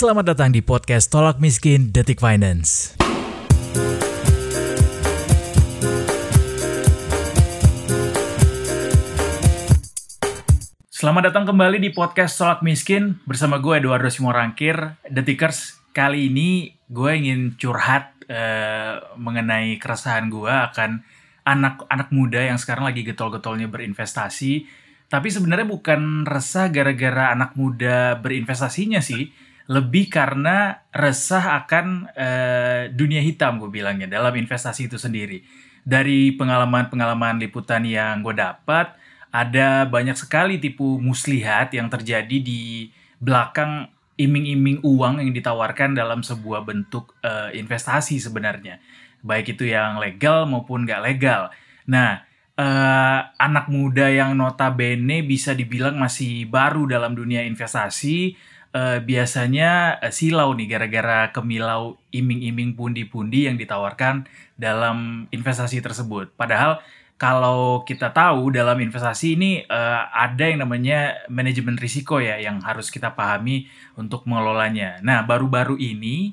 Selamat datang di podcast Tolak Miskin Detik Finance. Selamat datang kembali di podcast Tolak Miskin bersama gue Eduardo Simorangkir. Detikers, kali ini gue ingin curhat eh, mengenai keresahan gue akan anak-anak muda yang sekarang lagi getol-getolnya berinvestasi. Tapi sebenarnya bukan resah gara-gara anak muda berinvestasinya sih, lebih karena resah akan uh, dunia hitam gue bilangnya dalam investasi itu sendiri. Dari pengalaman-pengalaman liputan yang gue dapat, ada banyak sekali tipu muslihat yang terjadi di belakang iming-iming uang yang ditawarkan dalam sebuah bentuk uh, investasi sebenarnya. Baik itu yang legal maupun gak legal. Nah, uh, anak muda yang notabene bisa dibilang masih baru dalam dunia investasi, uh, biasanya uh, silau nih gara-gara kemilau iming-iming pundi-pundi yang ditawarkan dalam investasi tersebut. Padahal kalau kita tahu dalam investasi ini uh, ada yang namanya manajemen risiko ya yang harus kita pahami untuk mengelolanya. Nah baru-baru ini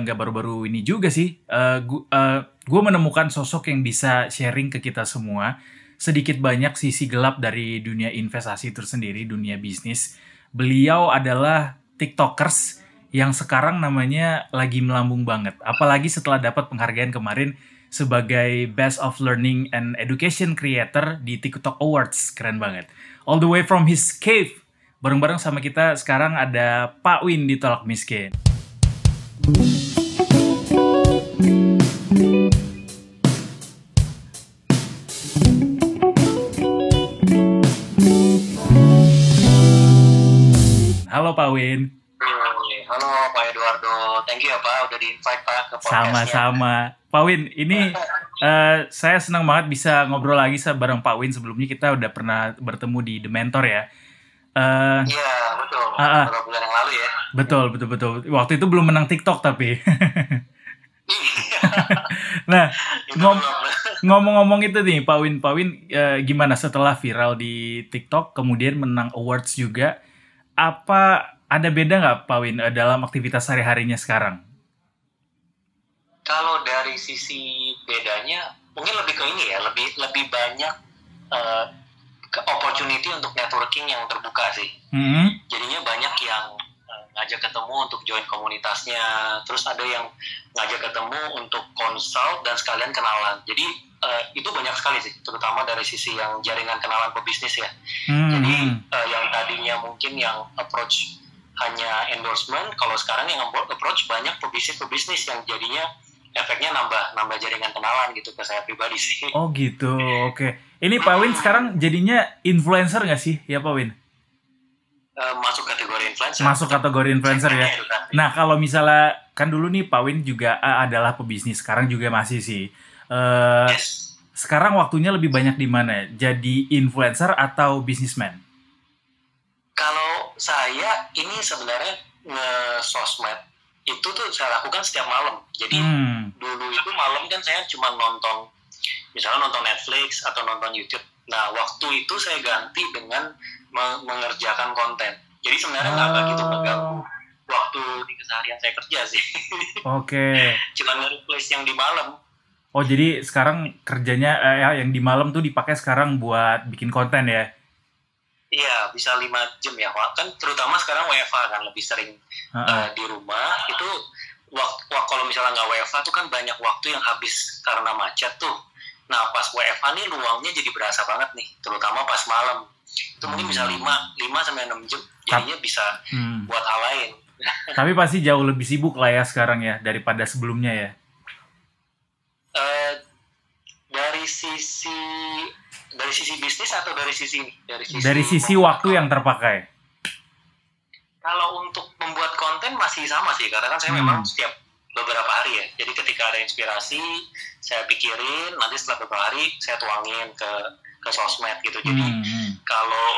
nggak uh, baru-baru ini juga sih, uh, gu, uh, gue menemukan sosok yang bisa sharing ke kita semua sedikit banyak sisi gelap dari dunia investasi tersendiri, dunia bisnis beliau adalah TikTokers yang sekarang namanya lagi melambung banget. Apalagi setelah dapat penghargaan kemarin sebagai Best of Learning and Education Creator di TikTok Awards. Keren banget. All the way from his cave. Bareng-bareng sama kita sekarang ada Pak Win di Tolak Miskin. Halo Pak Win. Halo Pak Eduardo, thank you ya Pak udah di invite Pak ke. Sama-sama. Pak Win, ini uh, saya senang banget bisa ngobrol lagi bareng Pak Win. Sebelumnya kita udah pernah bertemu di The Mentor ya. Uh, iya betul, uh, uh, beberapa bulan yang lalu ya. Betul betul betul. Waktu itu belum menang TikTok tapi. Iya. nah ngom ngomong-ngomong itu nih Pak Win, Pak Win uh, gimana setelah viral di TikTok kemudian menang awards juga? Apa ada beda nggak Pak Win eh, dalam aktivitas sehari-harinya sekarang? Kalau dari sisi bedanya mungkin lebih ke ini ya, lebih lebih banyak uh, ke opportunity untuk networking yang terbuka sih. Mm-hmm. Jadinya banyak yang ngajak ketemu untuk join komunitasnya, terus ada yang ngajak ketemu untuk consult dan sekalian kenalan. Jadi uh, itu banyak sekali sih, terutama dari sisi yang jaringan kenalan pebisnis ya. Hmm. Jadi uh, yang tadinya mungkin yang approach hanya endorsement, kalau sekarang yang approach banyak pebisnis-pebisnis yang jadinya efeknya nambah nambah jaringan kenalan gitu ke saya pribadi sih. Oh gitu, oke. Okay. Ini Pak Win sekarang jadinya influencer nggak sih, ya Pak Win? Uh, masuk kategori influencer. Masuk kategori influencer ya. Nah kalau misalnya kan dulu nih Pak Win juga uh, adalah pebisnis, sekarang juga masih sih. Uh, yes. Sekarang waktunya lebih banyak di mana? Jadi influencer atau businessman? Kalau saya ini sebenarnya nge-sosmed itu tuh saya lakukan setiap malam. Jadi hmm. dulu itu malam kan saya cuma nonton, misalnya nonton Netflix atau nonton YouTube. Nah waktu itu saya ganti dengan mengerjakan konten. Jadi sebenarnya nggak oh. begitu mengganggu waktu di keseharian saya kerja sih. Oke. Okay. cuma nge-replace yang di malam. Oh jadi sekarang kerjanya eh, ya, yang di malam tuh dipakai sekarang buat bikin konten ya? Iya bisa lima jam ya kan terutama sekarang WFA kan lebih sering uh -uh. Uh, di rumah itu waktu kalau misalnya nggak WFA tuh kan banyak waktu yang habis karena macet tuh. Nah pas WFA nih luangnya jadi berasa banget nih terutama pas malam itu hmm. mungkin bisa hmm. lima lima sampai enam jam jadinya bisa hmm. buat hal lain. Tapi pasti jauh lebih sibuk lah ya sekarang ya daripada sebelumnya ya. Eh, dari sisi dari sisi bisnis atau dari sisi dari sisi dari sisi waktu yang terpakai kalau untuk membuat konten masih sama sih karena kan saya hmm. memang setiap beberapa hari ya jadi ketika ada inspirasi saya pikirin nanti setelah beberapa hari saya tuangin ke ke sosmed gitu jadi hmm. hmm. kalau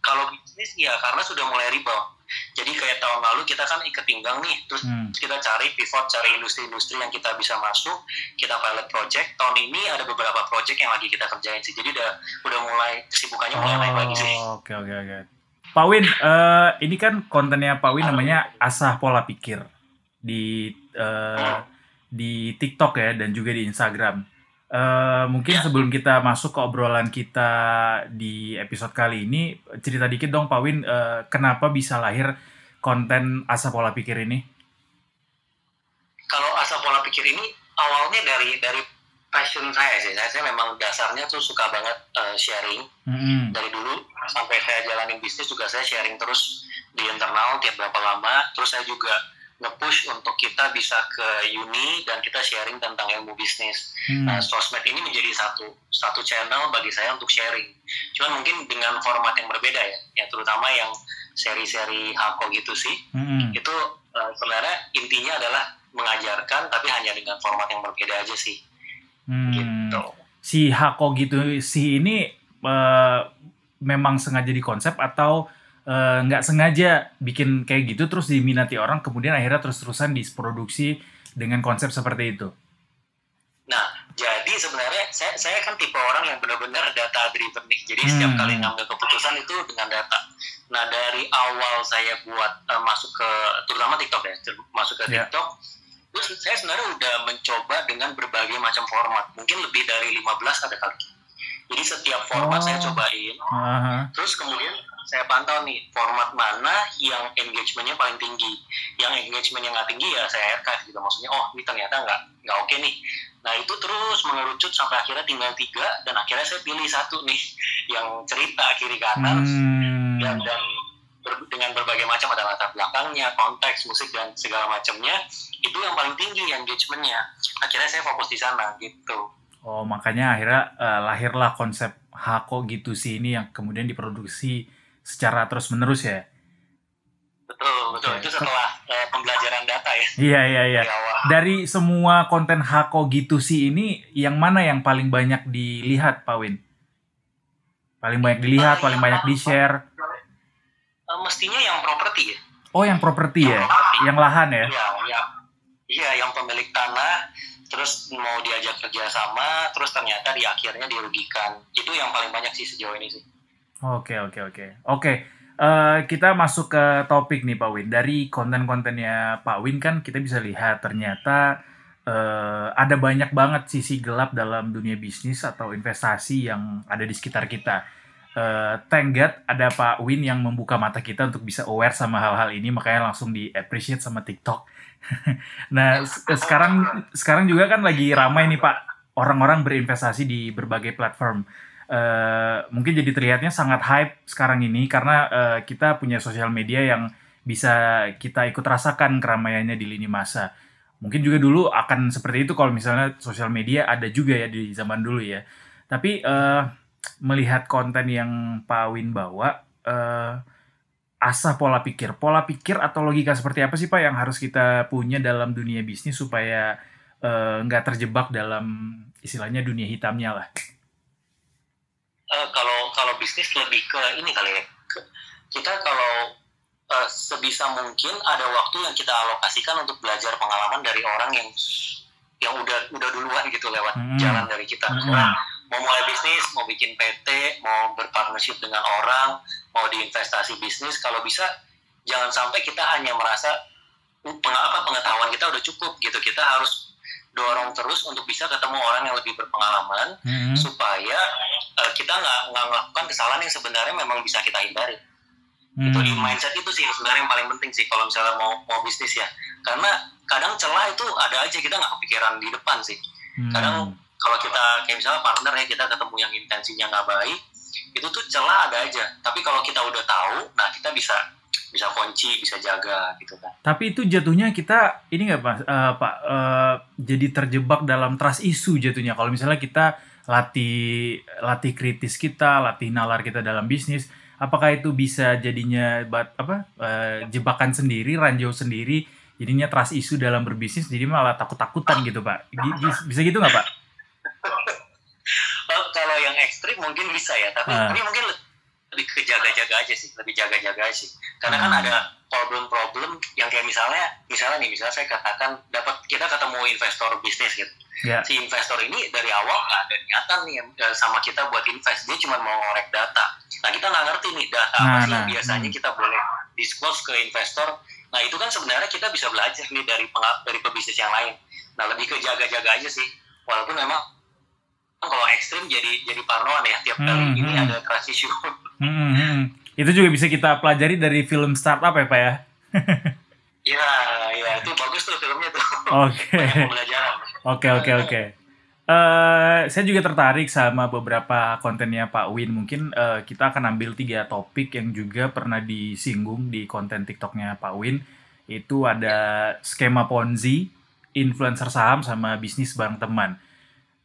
kalau bisnis ya karena sudah mulai rebound jadi kayak tahun lalu kita kan ikat pinggang nih, terus hmm. kita cari pivot, cari industri-industri yang kita bisa masuk, kita pilot project. Tahun ini ada beberapa project yang lagi kita kerjain sih. Jadi udah udah mulai kesibukannya mulai oh, naik lagi sih. Oke oke oke. Pak Win, uh, ini kan kontennya Pak Win namanya Asah Pola Pikir di uh, di TikTok ya dan juga di Instagram. Uh, mungkin ya. sebelum kita masuk ke obrolan kita di episode kali ini, cerita dikit dong Pak Win, uh, kenapa bisa lahir konten Asa Pola Pikir ini? Kalau Asa Pola Pikir ini awalnya dari dari passion saya sih. Saya, saya memang dasarnya tuh suka banget uh, sharing. Mm-hmm. Dari dulu sampai saya jalanin bisnis juga saya sharing terus di internal tiap berapa lama. Terus saya juga nge-push untuk kita bisa ke uni dan kita sharing tentang ilmu bisnis. Hmm. Nah, sosmed ini menjadi satu satu channel bagi saya untuk sharing. Cuman mungkin dengan format yang berbeda ya, ya terutama yang seri-seri Hako gitu sih. Hmm. Itu uh, sebenarnya intinya adalah mengajarkan tapi hanya dengan format yang berbeda aja sih. Hmm. Gitu. Si Hako gitu si ini uh, memang sengaja di konsep atau nggak uh, sengaja bikin kayak gitu terus diminati orang kemudian akhirnya terus-terusan diproduksi dengan konsep seperti itu. Nah, jadi sebenarnya saya, saya kan tipe orang yang benar-benar data driven nih. Jadi hmm. setiap kali ngambil keputusan itu dengan data. Nah, dari awal saya buat uh, masuk ke terutama TikTok ya, masuk ke yeah. TikTok, terus saya sebenarnya udah mencoba dengan berbagai macam format. Mungkin lebih dari 15 ada kali. Jadi setiap format oh. saya cobain. Uh -huh. Terus kemudian saya pantau nih format mana yang engagementnya paling tinggi yang engagement yang nggak tinggi ya saya archive gitu maksudnya oh ini ternyata nggak nggak oke okay nih nah itu terus mengerucut sampai akhirnya tinggal tiga dan akhirnya saya pilih satu nih yang cerita kiri kanan hmm. dan dan ber, dengan berbagai macam ada latar belakangnya konteks musik dan segala macamnya itu yang paling tinggi engagementnya akhirnya saya fokus di sana gitu oh makanya akhirnya uh, lahirlah konsep Hako gitu sih ini yang kemudian diproduksi secara terus menerus ya? Betul betul. Okay. itu setelah uh, pembelajaran data ya. Iya iya iya. Dari semua konten Hako gitu sih ini yang mana yang paling banyak dilihat Pak Win? Paling banyak dilihat paling banyak di share uh, mestinya yang properti ya. Oh yang properti ya? Yang lahan ya? Iya ya. iya yang pemilik tanah terus mau diajak kerja sama terus ternyata di akhirnya dirugikan itu yang paling banyak sih sejauh ini sih Oke oke oke oke. Uh, kita masuk ke topik nih Pak Win. Dari konten-kontennya Pak Win kan kita bisa lihat ternyata uh, ada banyak banget sisi gelap dalam dunia bisnis atau investasi yang ada di sekitar kita. Uh, thank God ada Pak Win yang membuka mata kita untuk bisa aware sama hal-hal ini, makanya langsung di appreciate sama TikTok. nah sekarang sekarang juga kan lagi ramai nih Pak orang-orang berinvestasi di berbagai platform uh, mungkin jadi terlihatnya sangat hype sekarang ini karena uh, kita punya sosial media yang bisa kita ikut rasakan keramaiannya di lini masa. Mungkin juga dulu akan seperti itu kalau misalnya sosial media ada juga ya di zaman dulu ya. Tapi uh, melihat konten yang Pak Win bawa, uh, asah pola pikir. Pola pikir atau logika seperti apa sih Pak yang harus kita punya dalam dunia bisnis supaya nggak uh, terjebak dalam istilahnya dunia hitamnya lah? uh, kalau kalau bisnis lebih ke ini kali ya kita kalau uh, sebisa mungkin ada waktu yang kita alokasikan untuk belajar pengalaman dari orang yang yang udah udah duluan gitu lewat hmm. jalan dari kita hmm. nah, mau mulai bisnis mau bikin PT mau berpartnership dengan orang mau diinvestasi bisnis kalau bisa jangan sampai kita hanya merasa pengapa pengetahuan kita udah cukup gitu kita harus dorong terus untuk bisa ketemu orang yang lebih berpengalaman hmm. supaya uh, kita nggak nggak melakukan kesalahan yang sebenarnya memang bisa kita hindari. Hmm. Itu di mindset itu sih sebenarnya yang paling penting sih kalau misalnya mau mau bisnis ya. Karena kadang celah itu ada aja kita nggak kepikiran di depan sih. Hmm. Kadang kalau kita kayak misalnya partner ya kita ketemu yang intensinya nggak baik, itu tuh celah ada aja. Tapi kalau kita udah tahu, nah kita bisa bisa kunci bisa jaga gitu kan. Tapi itu jatuhnya kita ini nggak pak? Uh, pak uh, jadi terjebak dalam trust isu jatuhnya. Kalau misalnya kita latih latih kritis kita latih nalar kita dalam bisnis apakah itu bisa jadinya bat, apa uh, jebakan sendiri ranjau sendiri jadinya trust isu dalam berbisnis jadi malah takut-takutan gitu pak? Bisa gitu nggak pak ekstrim mungkin bisa ya tapi uh. ini mungkin lebih ke jaga-jaga aja sih, lebih jaga-jaga aja sih. Karena kan hmm. ada problem-problem yang kayak misalnya, misalnya nih, misalnya saya katakan dapat kita ketemu investor bisnis gitu. Yeah. Si investor ini dari awal nggak ada niatan nih eh, sama kita buat invest, dia cuma mau ngorek data. Nah kita nggak ngerti nih data nah, apa sih nah. yang biasanya hmm. kita boleh disclose ke investor. Nah itu kan sebenarnya kita bisa belajar nih dari dari pebisnis yang lain. Nah lebih ke jaga-jaga aja sih, walaupun memang kalau ekstrim jadi jadi parnoan ya tiap kali hmm, ini hmm. ada crash issue. Hmm, hmm, hmm. Itu juga bisa kita pelajari dari film startup ya pak ya? Iya, iya itu bagus tuh filmnya tuh. Oke. Oke oke oke. Uh, saya juga tertarik sama beberapa kontennya Pak Win. Mungkin uh, kita akan ambil tiga topik yang juga pernah disinggung di konten TikToknya Pak Win. Itu ada skema Ponzi, influencer saham, sama bisnis bareng teman.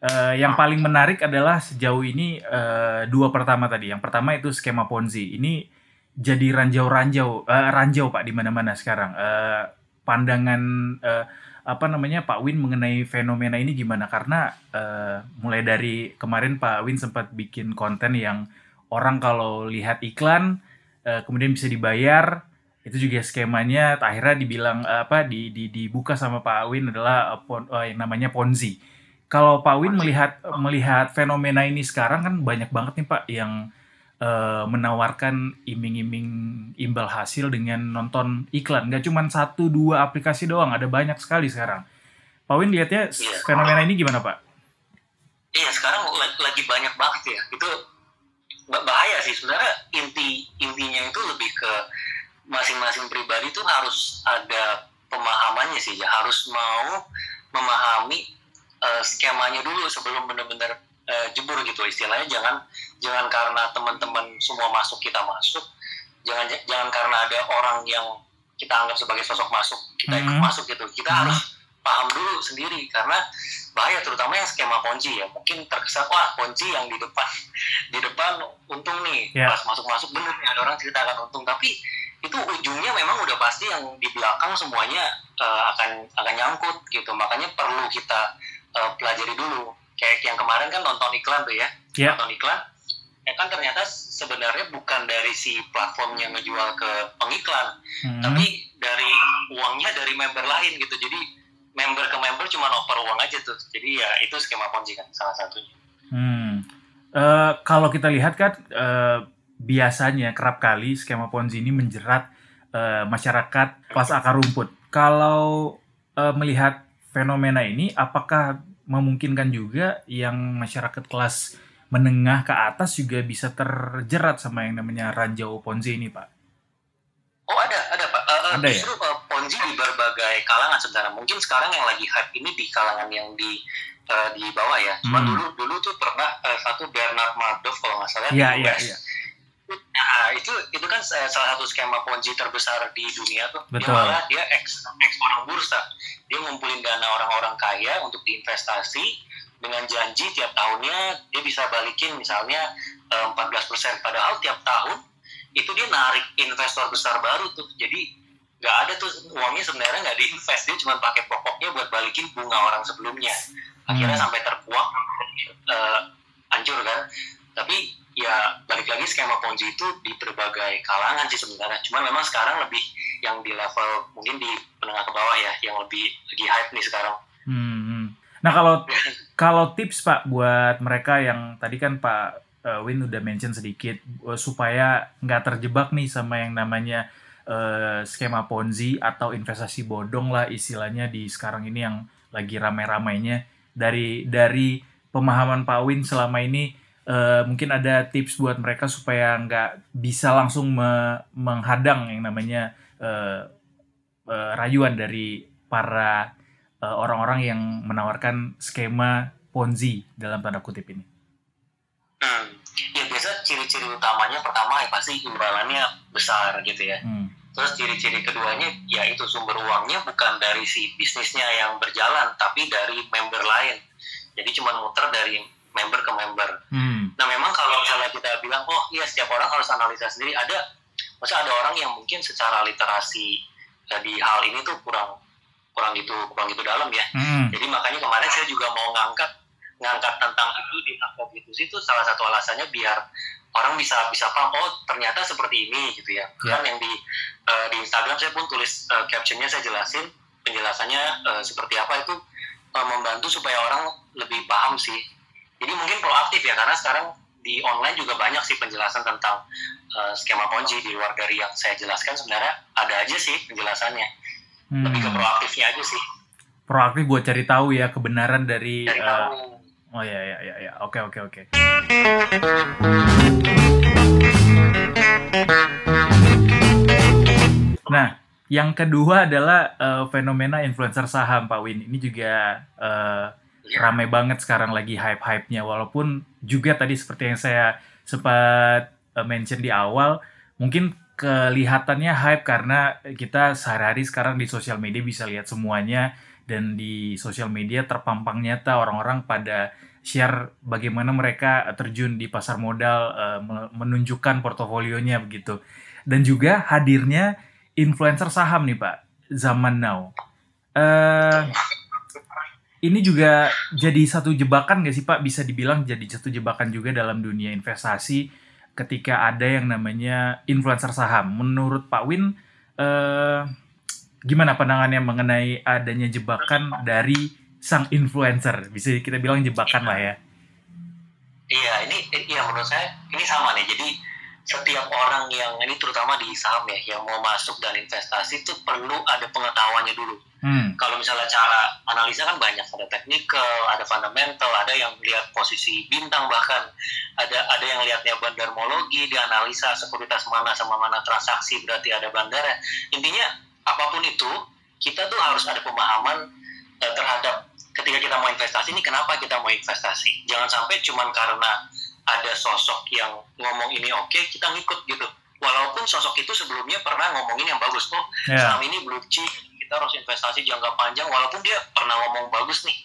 Uh, yang paling menarik adalah sejauh ini uh, dua pertama tadi. Yang pertama itu skema Ponzi. Ini jadi ranjau-ranjau, uh, ranjau Pak di mana-mana sekarang. Uh, pandangan uh, apa namanya Pak Win mengenai fenomena ini gimana? Karena uh, mulai dari kemarin Pak Win sempat bikin konten yang orang kalau lihat iklan uh, kemudian bisa dibayar itu juga skemanya akhirnya dibilang uh, apa di, di dibuka sama Pak Win adalah uh, pon, uh, yang namanya Ponzi. Kalau Pak Win melihat melihat fenomena ini sekarang kan banyak banget nih Pak yang uh, menawarkan iming-iming imbal hasil dengan nonton iklan. Gak cuma satu dua aplikasi doang, ada banyak sekali sekarang. Pak Win lihatnya iya. fenomena ini gimana Pak? Iya sekarang lagi banyak banget ya. Itu bahaya sih sebenarnya inti intinya itu lebih ke masing-masing pribadi itu harus ada pemahamannya sih ya harus mau memahami uh, skemanya dulu sebelum benar-benar uh, jebur gitu. Istilahnya jangan jangan karena teman-teman semua masuk kita masuk. Jangan jangan karena ada orang yang kita anggap sebagai sosok masuk kita ikut mm -hmm. masuk gitu. Kita mm -hmm. harus paham dulu sendiri karena bahaya terutama yang skema ponzi ya. Mungkin terkesan wah ponzi yang di depan di depan untung nih. Yeah. pas masuk masuk bener nih ada orang ceritakan untung. Tapi itu ujungnya memang udah pasti yang di belakang semuanya uh, akan akan nyangkut gitu. Makanya perlu kita uh, pelajari dulu. Kayak yang kemarin kan nonton iklan tuh ya. Yeah. nonton iklan. Ya kan ternyata sebenarnya bukan dari si platform yang ngejual ke pengiklan hmm. tapi dari uangnya dari member lain gitu. Jadi member ke member cuma oper uang aja tuh. Jadi ya itu skema ponzi kan salah satunya. Hmm. uh, kalau kita lihat kan uh, biasanya kerap kali skema ponzi ini menjerat uh, masyarakat kelas akar rumput. Kalau uh, melihat fenomena ini apakah memungkinkan juga yang masyarakat kelas menengah ke atas juga bisa terjerat sama yang namanya ranjau ponzi ini pak? Oh ada ada pak. Uh, ada justru ya? uh, ponzi di berbagai kalangan sebenarnya. Mungkin sekarang yang lagi hype ini di kalangan yang di uh, di bawah ya. Cuma hmm. dulu dulu tuh pernah uh, satu Bernard Madoff kalau nggak salah ya, di US. Ya, ya. Nah, itu itu kan salah satu skema ponzi terbesar di dunia tuh. Betul. Dia malah dia ex ex orang bursa. Dia ngumpulin dana orang-orang kaya untuk diinvestasi dengan janji tiap tahunnya dia bisa balikin misalnya 14%. Eh, Padahal tiap tahun itu dia narik investor besar baru tuh. Jadi nggak ada tuh uangnya sebenarnya nggak diinvest dia cuma pakai pokoknya buat balikin bunga orang sebelumnya. Akhirnya hmm. sampai terkuak uh, hancur kan. Tapi ya balik lagi skema ponzi itu di berbagai kalangan sih sebenarnya cuma memang sekarang lebih yang di level mungkin di menengah ke bawah ya yang lebih lagi hype nih sekarang hmm. hmm. nah kalau kalau tips pak buat mereka yang tadi kan pak uh, Win udah mention sedikit uh, supaya nggak terjebak nih sama yang namanya uh, skema ponzi atau investasi bodong lah istilahnya di sekarang ini yang lagi rame-ramainya dari dari pemahaman Pak Win selama ini Uh, mungkin ada tips buat mereka supaya nggak bisa langsung me menghadang yang namanya uh, uh, rayuan dari para orang-orang uh, yang menawarkan skema ponzi dalam tanda kutip ini. Hmm, ya biasa ciri-ciri utamanya pertama ya pasti imbalannya besar gitu ya. Hmm. Terus ciri-ciri keduanya ya itu sumber uangnya bukan dari si bisnisnya yang berjalan, tapi dari member lain. Jadi cuma muter dari member ke member. Hmm. Nah memang kalau misalnya kita bilang oh iya setiap orang harus analisa sendiri ada, masa ada orang yang mungkin secara literasi ya, di hal ini tuh kurang kurang gitu kurang gitu dalam ya. Hmm. Jadi makanya kemarin saya juga mau ngangkat ngangkat tentang itu di aktivitas itu salah satu alasannya biar orang bisa bisa paham oh ternyata seperti ini gitu ya yeah. kan yang di uh, di Instagram saya pun tulis uh, captionnya saya jelasin penjelasannya uh, seperti apa itu uh, membantu supaya orang lebih paham sih jadi mungkin proaktif ya karena sekarang di online juga banyak sih penjelasan tentang uh, skema ponzi di luar dari yang saya jelaskan sebenarnya ada aja sih penjelasannya hmm. lebih ke proaktifnya aja sih proaktif buat cari tahu ya kebenaran dari cari uh, Oh ya ya ya ya. Oke oke oke. Nah, yang kedua adalah uh, fenomena influencer saham, Pak Win. Ini juga uh, ramai banget sekarang lagi hype-hype-nya. Walaupun juga tadi seperti yang saya sempat uh, mention di awal, mungkin kelihatannya hype karena kita sehari-hari sekarang di sosial media bisa lihat semuanya dan di sosial media terpampang nyata orang-orang pada share bagaimana mereka terjun di pasar modal uh, menunjukkan portofolionya begitu dan juga hadirnya influencer saham nih pak zaman now uh, ini juga jadi satu jebakan gak sih pak? Bisa dibilang jadi satu jebakan juga dalam dunia investasi ketika ada yang namanya influencer saham. Menurut pak Win uh, gimana pandangannya mengenai adanya jebakan dari sang influencer? Bisa kita bilang jebakan lah ya. Iya ini iya menurut saya ini sama nih. Jadi setiap orang yang ini terutama di saham ya yang mau masuk dan investasi itu perlu ada pengetahuannya dulu. Hmm. kalau misalnya cara analisa kan banyak ada teknikal ada fundamental ada yang lihat posisi bintang bahkan ada ada yang lihatnya bandarmologi dianalisa sekuritas mana sama mana transaksi berarti ada bandara intinya apa pun itu kita tuh harus ada pemahaman uh, terhadap ketika kita mau investasi ini kenapa kita mau investasi? Jangan sampai cuman karena ada sosok yang ngomong ini oke okay, kita ngikut gitu walaupun sosok itu sebelumnya pernah ngomongin yang bagus oh yeah. saham ini blue chip kita harus investasi jangka panjang walaupun dia pernah ngomong bagus nih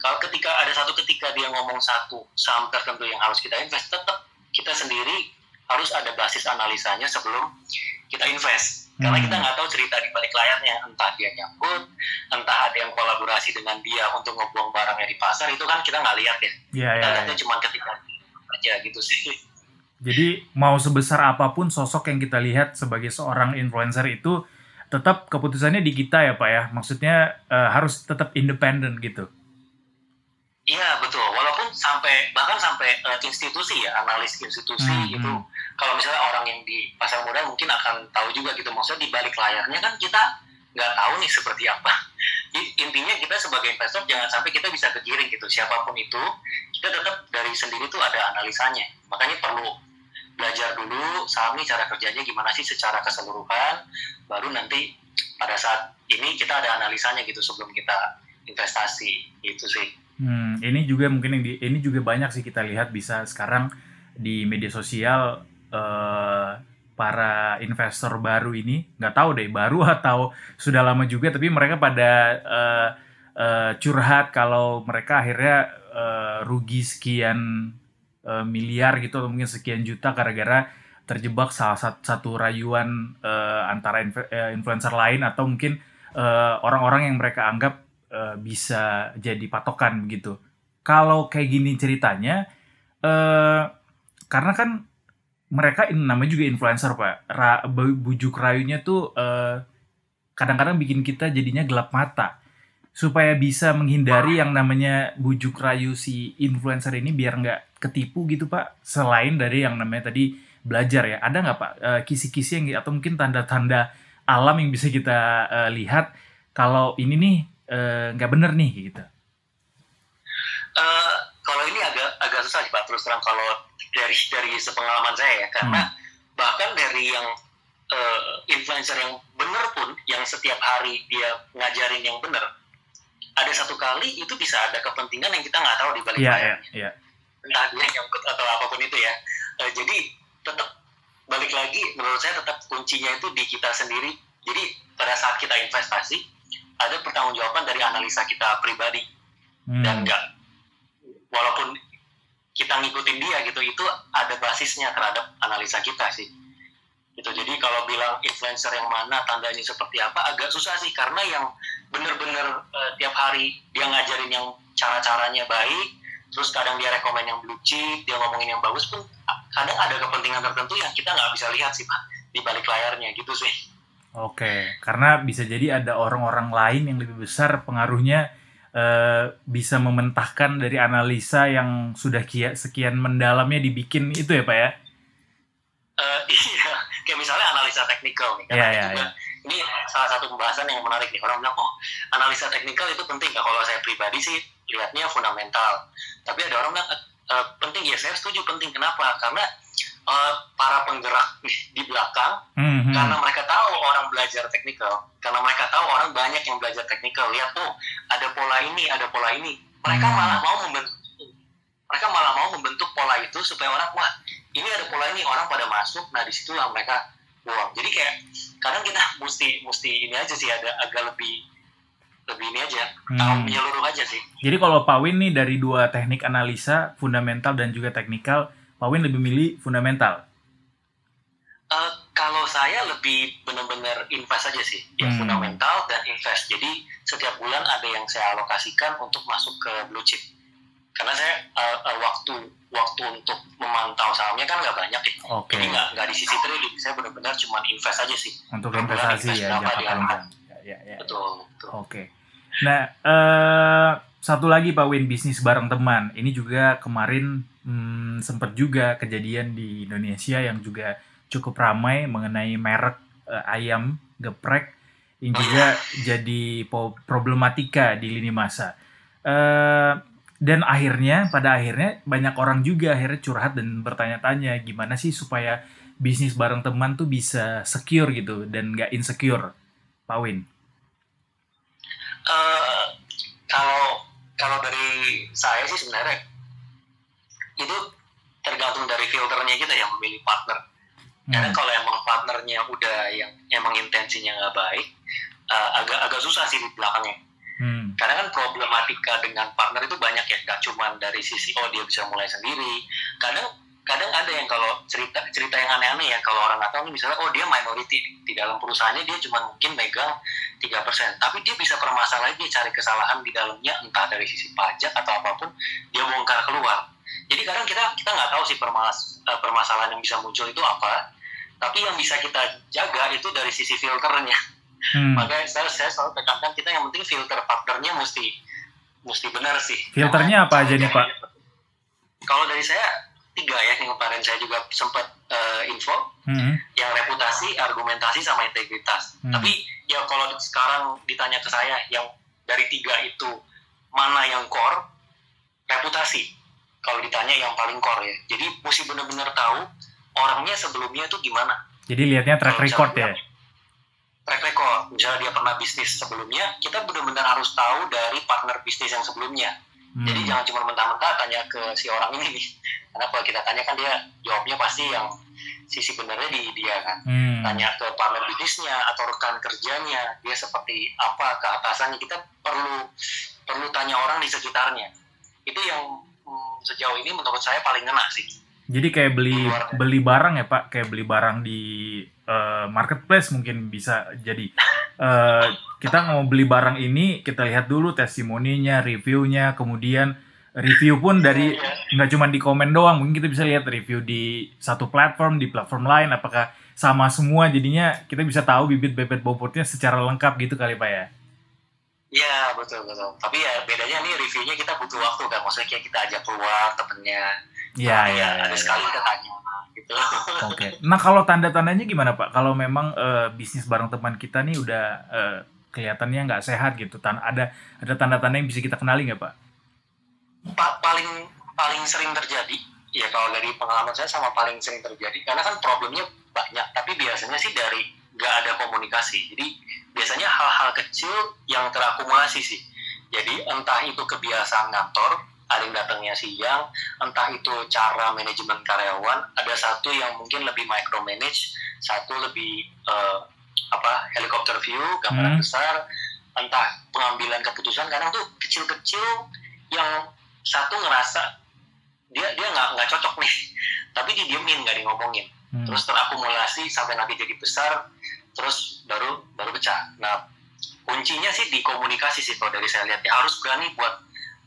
kalau ketika ada satu ketika dia ngomong satu saham tertentu yang harus kita invest tetap kita sendiri harus ada basis analisanya sebelum kita invest karena kita hmm. nggak tahu cerita di balik layarnya entah dia nyambut entah ada yang kolaborasi dengan dia untuk ngebuang barangnya di pasar itu kan kita nggak lihat ya yeah, kita yeah, lihatnya yeah. cuma ketika aja gitu sih. Jadi mau sebesar apa pun sosok yang kita lihat sebagai seorang influencer itu tetap keputusannya di kita ya pak ya. Maksudnya uh, harus tetap independen gitu. Iya betul, walaupun sampai bahkan sampai uh, institusi ya analis institusi hmm, itu hmm. kalau misalnya orang yang di pasar modal mungkin akan tahu juga gitu. Maksudnya di balik layarnya kan kita nggak tahu nih seperti apa. Intinya kita sebagai investor jangan sampai kita bisa kegiring gitu. Siapa pun itu kita tetap dari sendiri tuh ada analisanya. Makanya perlu belajar dulu saham nih cara kerjanya gimana sih secara keseluruhan baru nanti pada saat ini kita ada analisanya gitu sebelum kita investasi. Itu sih. Hmm, ini juga mungkin yang di, ini juga banyak sih kita lihat bisa sekarang di media sosial uh, para investor baru ini nggak tahu deh baru atau sudah lama juga tapi mereka pada uh, uh, curhat kalau mereka akhirnya uh, rugi sekian uh, miliar gitu atau mungkin sekian juta gara-gara terjebak salah satu, rayuan uh, antara influencer lain atau mungkin orang-orang uh, yang mereka anggap uh, bisa jadi patokan begitu. Kalau kayak gini ceritanya, uh, karena kan mereka ini namanya juga influencer pak, Ra, bujuk rayunya tuh kadang kadang-kadang bikin kita jadinya gelap mata. Supaya bisa menghindari yang namanya bujuk rayu si influencer ini biar nggak ketipu gitu pak. Selain dari yang namanya tadi belajar ya. Ada nggak pak kisi-kisi yang atau mungkin tanda-tanda alam yang bisa kita uh, lihat kalau ini nih Eh, nggak uh, bener nih gitu? Uh, kalau ini agak agak susah sih pak. Terus terang kalau dari dari sepengalaman saya ya karena hmm. bahkan dari yang uh, influencer yang bener pun yang setiap hari dia ngajarin yang bener ada satu kali itu bisa ada kepentingan yang kita nggak tahu di balik yeah, yeah, yeah. entah dia nyangkut atau apa pun itu ya uh, jadi tetap balik lagi menurut saya tetap kuncinya itu di kita sendiri jadi pada saat kita investasi ada pertanggungjawaban dari analisa kita pribadi hmm. dan enggak walaupun kita ngikutin dia gitu itu ada basisnya terhadap analisa kita sih. Gitu jadi kalau bilang influencer yang mana tandanya seperti apa agak susah sih karena yang bener-bener uh, tiap hari dia ngajarin yang cara-caranya baik terus kadang dia rekomend yang blue chip dia ngomongin yang bagus pun kadang ada kepentingan tertentu yang kita nggak bisa lihat sih pak di balik layarnya gitu sih. Oke, karena bisa jadi ada orang-orang lain yang lebih besar pengaruhnya uh, bisa mementahkan dari analisa yang sudah kia, sekian mendalamnya dibikin itu ya Pak ya? Uh, iya, kayak misalnya analisa teknikal nih. Karena yeah, yeah, juga, yeah. ini salah satu pembahasan yang menarik nih. Orang bilang, oh analisa teknikal itu penting. Nah, kalau saya pribadi sih lihatnya fundamental. Tapi ada orang bilang, uh, penting ya saya setuju penting. Kenapa? Karena uh, para penggerak di belakang mm-hmm. karena mereka tahu orang belajar teknikal karena mereka tahu orang banyak yang belajar teknikal lihat tuh ada pola ini ada pola ini. Mereka mm. malah mau membentuk mereka malah mau membentuk pola itu supaya orang wah ini ada pola ini orang pada masuk. Nah di situlah mereka wow jadi kayak kadang kita mesti mesti ini aja sih ada agak lebih lebih ini aja. Hmm. tahu menyeluruh aja sih. Jadi kalau Pak Win nih dari dua teknik analisa fundamental dan juga teknikal Pak Win lebih milih fundamental? Uh, kalau saya lebih benar-benar invest aja sih, ya hmm. fundamental dan invest. Jadi setiap bulan ada yang saya alokasikan untuk masuk ke blue chip. Karena saya uh, uh, waktu waktu untuk memantau sahamnya kan nggak banyak ya. Okay. Jadi nggak nggak di sisi trading, saya benar-benar cuma invest aja sih. Untuk investasi invest ya, jangka panjang. Ya, ya, ya, betul. betul. Oke. Okay. Nah, uh, satu lagi Pak Win bisnis bareng teman. Ini juga kemarin hmm, sempat juga kejadian di Indonesia yang juga cukup ramai mengenai merek uh, ayam geprek yang juga jadi problematika di lini masa. Uh, dan akhirnya pada akhirnya banyak orang juga akhirnya curhat dan bertanya-tanya gimana sih supaya bisnis bareng teman tuh bisa secure gitu dan nggak insecure, Pak Win. Uh, kalau kalau dari saya sih sebenarnya itu tergantung dari filternya kita yang memilih partner. Hmm. Karena kalau emang partnernya udah yang emang intensinya nggak baik, uh, agak agak susah sih di belakangnya. Hmm. Karena kan problematika dengan partner itu banyak ya, gak cuma dari sisi oh dia bisa mulai sendiri. Kadang kadang ada yang kalau cerita cerita yang aneh-aneh ya kalau orang nggak tahu misalnya oh dia minority di dalam perusahaannya dia cuma mungkin megang tiga persen tapi dia bisa permasalahan dia cari kesalahan di dalamnya entah dari sisi pajak atau apa pun dia bongkar keluar jadi kadang kita kita nggak tahu sih permas eh, permasalahan yang bisa muncul itu apa. Tapi yang bisa kita jaga itu dari sisi filternya. Hmm. makanya saya saya selalu tekankan kita yang penting filter partnernya mesti mesti benar sih. Filternya apa aja nih pak? kalau dari saya tiga ya yang kemarin saya juga sempat uh, info. Hmm. yang reputasi argumentasi sama integritas. Hmm. tapi ya kalau sekarang ditanya ke saya yang dari tiga itu mana yang core? Reputasi kalau ditanya yang paling core ya. Jadi mesti benar-benar tahu orangnya sebelumnya itu gimana. Jadi lihatnya track kalo record ya? track record. Misalnya dia pernah bisnis sebelumnya kita benar-benar harus tahu dari partner bisnis yang sebelumnya. Hmm. jadi jangan cuma mentah-mentah tanya ke si orang ini nih. Karena kalau kita tanya kan dia jawabnya pasti yang sisi benernya di dia kan. Hmm. tanya ke partner bisnisnya atau rekan kerjanya dia seperti apa ke atasannya. Kita perlu perlu tanya orang di sekitarnya. Itu yang sejauh ini menurut saya paling ngena sih. Jadi kayak beli beli barang ya Pak, kayak beli barang di uh, marketplace mungkin bisa jadi uh, kita mau beli barang ini kita lihat dulu testimoninya, reviewnya, kemudian review pun dari iya. nggak cuma di komen doang, mungkin kita bisa lihat review di satu platform, di platform lain, apakah sama semua jadinya kita bisa tahu bibit bebet bobotnya secara lengkap gitu kali Pak ya. Iya betul betul. Tapi ya bedanya nih reviewnya kita butuh waktu kan. Maksudnya kayak kita ajak keluar temennya. Iya iya. Ya, ada sekali kita tanya gitu. Oke. Okay. Nah kalau tanda-tandanya gimana Pak? Kalau memang uh, bisnis bareng teman kita nih udah uh, kelihatannya nggak sehat gitu. Tan ada ada tanda-tanda yang bisa kita kenali nggak Pak? Pa paling paling sering terjadi ya kalau dari pengalaman saya sama paling sering terjadi karena kan problemnya banyak. Tapi biasanya sih dari nggak ada komunikasi. Jadi biasanya hal-hal kecil yang terakumulasi sih. Jadi entah itu kebiasaan kantor, ada yang datangnya siang, entah itu cara manajemen karyawan, ada satu yang mungkin lebih micromanage, satu lebih uh, apa helikopter view, gambaran hmm. besar, entah pengambilan keputusan kadang tuh kecil-kecil yang satu ngerasa dia dia nggak nggak cocok nih, tapi didiemin nggak di ngomongin, hmm. terus terakumulasi sampai nanti jadi besar, terus baru baru pecah. Nah kuncinya sih di komunikasi sih kalau dari saya lihat ya harus berani buat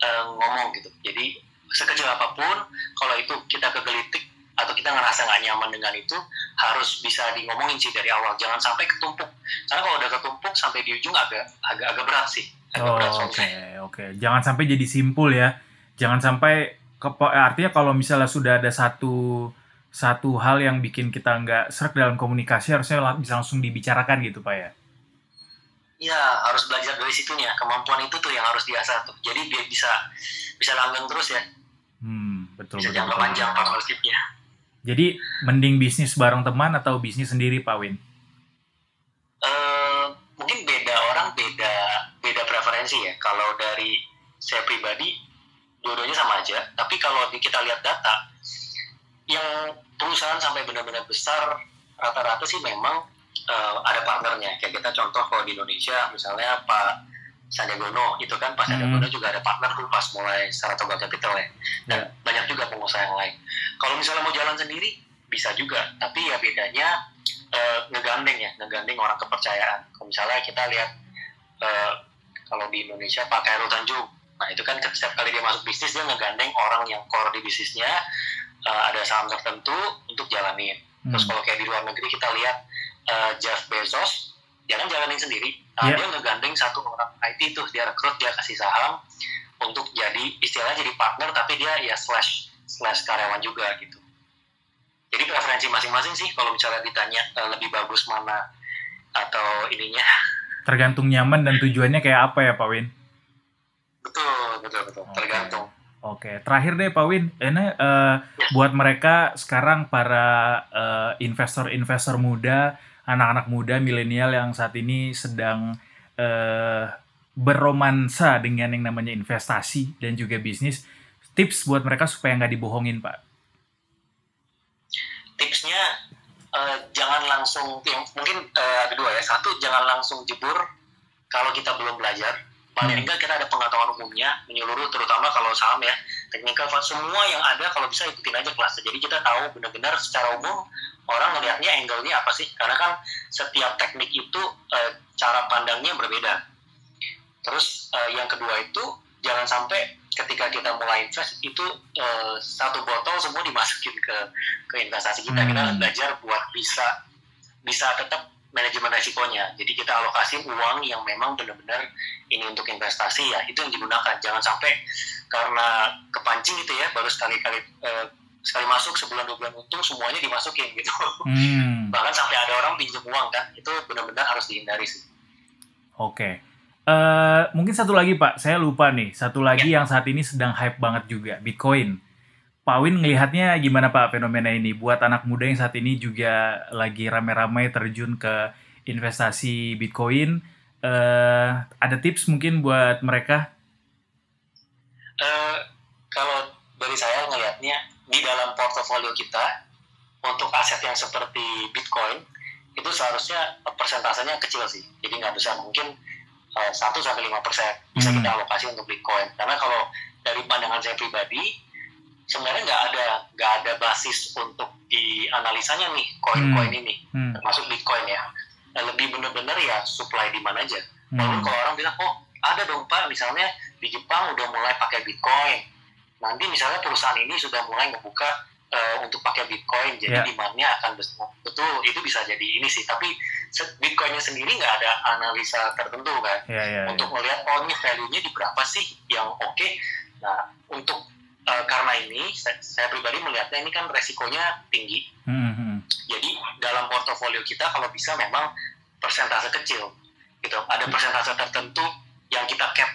uh, ngomong gitu. Jadi sekecil apa pun kalau itu kita kegelitik atau kita ngerasa nggak nyaman dengan itu harus bisa di ngomongin sih dari awal jangan sampai ketumpuk karena kalau udah ketumpuk sampai di ujung agak agak agak berat sih agak oh, oke okay, oke okay. jangan sampai jadi simpul ya jangan sampai ke, artinya kalau misalnya sudah ada satu satu hal yang bikin kita nggak serak dalam komunikasi harusnya bisa langsung dibicarakan gitu pak ya? Iya harus belajar dari situnya. Kemampuan itu tuh yang harus diasah tuh. Jadi biar bisa bisa langgeng terus ya. Hmm betul bisa betul, jangka panjang partnershipnya jadi mending bisnis bareng teman atau bisnis sendiri pak Win? Uh, mungkin beda orang beda beda preferensi ya. Kalau dari saya pribadi dua-duanya sama aja. Tapi kalau kita lihat data yang perusahaan sampai benar-benar besar rata-rata sih memang uh, ada partnernya. Kayak kita contoh kalau di Indonesia misalnya Pak Sandiagono itu kan? Pak Sandiagono hmm. juga ada partner tuh pas mulai Saratoga Capital ya. Dan yeah. banyak juga pengusaha yang lain. Kalau misalnya mau jalan sendiri bisa juga. Tapi ya bedanya uh, ngegandeng ya. Ngegandeng orang kepercayaan. Kalau misalnya kita lihat uh, kalau di Indonesia Pak Khairul Tanjung. Nah itu kan setiap kali dia masuk bisnis dia ngegandeng orang yang core di bisnisnya uh, ada saham tertentu untuk jalanin. Hmm. Terus kalau kayak di luar negeri kita lihat uh, Jeff Bezos, dia kan jalanin sendiri. Nah, yeah. Dia ngegandeng satu orang IT tuh, dia rekrut, dia kasih saham untuk jadi istilahnya jadi partner, tapi dia ya slash slash karyawan juga gitu. Jadi preferensi masing-masing sih kalau misalnya ditanya uh, lebih bagus mana atau ininya. Tergantung nyaman dan tujuannya kayak apa ya Pak Win? Betul, betul, betul. Okay. Tergantung. Oke, terakhir deh Pak Win, ini uh, buat mereka sekarang para uh, investor-investor muda, anak-anak muda, milenial yang saat ini sedang uh, berromansa dengan yang namanya investasi dan juga bisnis, tips buat mereka supaya nggak dibohongin Pak. Tipsnya uh, jangan langsung, yang mungkin uh, ada dua ya, satu jangan langsung jebur kalau kita belum belajar paling enggak kita ada pengetahuan umumnya menyeluruh terutama kalau saham ya. Teknikal semua yang ada kalau bisa ikutin aja kelasnya jadi kita tahu benar-benar secara umum orang melihatnya angle-nya apa sih. Karena kan setiap teknik itu e, cara pandangnya berbeda. Terus e, yang kedua itu jangan sampai ketika kita mulai invest itu e, satu botol semua dimasukin ke ke investasi kita. Hmm. kita belajar buat bisa bisa tetap manajemen resikonya. Jadi kita alokasi uang yang memang benar-benar ini untuk investasi ya, itu yang digunakan. Jangan sampai karena kepancing gitu ya, baru sekali-kali eh, sekali masuk sebulan dua bulan untung semuanya dimasukin gitu. Hmm. Bahkan sampai ada orang pinjam uang kan, itu benar-benar harus dihindari sih. Oke. Okay. Uh, eh, mungkin satu lagi Pak, saya lupa nih. Satu lagi ya. yang saat ini sedang hype banget juga, Bitcoin. Pak Win ngelihatnya gimana Pak fenomena ini buat anak muda yang saat ini juga lagi rame-rame terjun ke investasi Bitcoin? Uh, ada tips mungkin buat mereka? Uh, kalau dari saya ngelihatnya di dalam portofolio kita untuk aset yang seperti Bitcoin itu seharusnya persentasenya kecil sih, jadi nggak besar mungkin eh, satu sampai lima persen bisa hmm. kita alokasi untuk Bitcoin. Karena kalau dari pandangan saya pribadi sebenarnya nggak ada nggak ada basis untuk dianalisanya nih koin-koin hmm. ini hmm. termasuk bitcoin ya nah, lebih benar-benar ya supply di mana aja hmm. lalu kalau orang bilang oh ada dong pak misalnya di Jepang udah mulai pakai bitcoin nanti misalnya perusahaan ini sudah mulai membuka uh, untuk pakai bitcoin jadi yeah. demandnya akan besar betul itu bisa jadi ini sih tapi bitcoinnya sendiri nggak ada analisa tertentu kan yeah, yeah, untuk yeah. melihat oh ini value-nya di berapa sih yang oke okay. nah untuk uh, karena ini saya, saya pribadi melihatnya ini kan resikonya tinggi. Mm-hmm. Jadi dalam portofolio kita kalau bisa memang persentase kecil, gitu. Ada persentase tertentu yang kita cap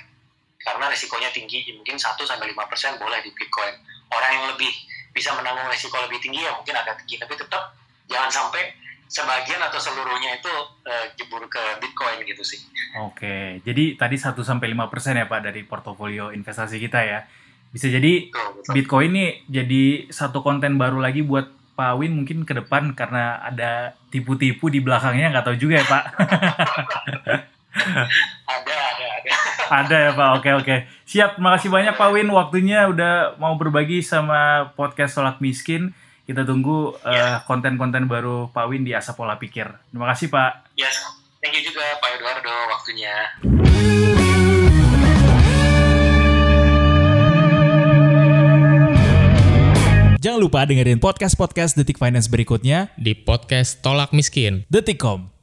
karena resikonya tinggi, mungkin 1 sampai lima persen boleh di Bitcoin. Orang yang lebih bisa menanggung resiko lebih tinggi ya mungkin agak tinggi, tapi tetap jangan sampai sebagian atau seluruhnya itu uh, jebur ke Bitcoin gitu sih. Oke, jadi tadi 1 sampai lima persen ya Pak dari portofolio investasi kita ya bisa jadi Bitcoin ini jadi satu konten baru lagi buat Pak Win mungkin ke depan karena ada tipu-tipu di belakangnya nggak tahu juga ya Pak. ada, ada, ada. ada ya Pak. Oke, oke. Siap. Makasih banyak Pak Win waktunya udah mau berbagi sama podcast Solak Miskin. Kita tunggu yeah. uh, konten-konten baru Pak Win di Asa Pola Pikir. Terima kasih Pak. Yes. Thank you juga Pak Eduardo waktunya. Jangan lupa dengerin podcast-podcast Detik Finance berikutnya di podcast Tolak Miskin. Detikcom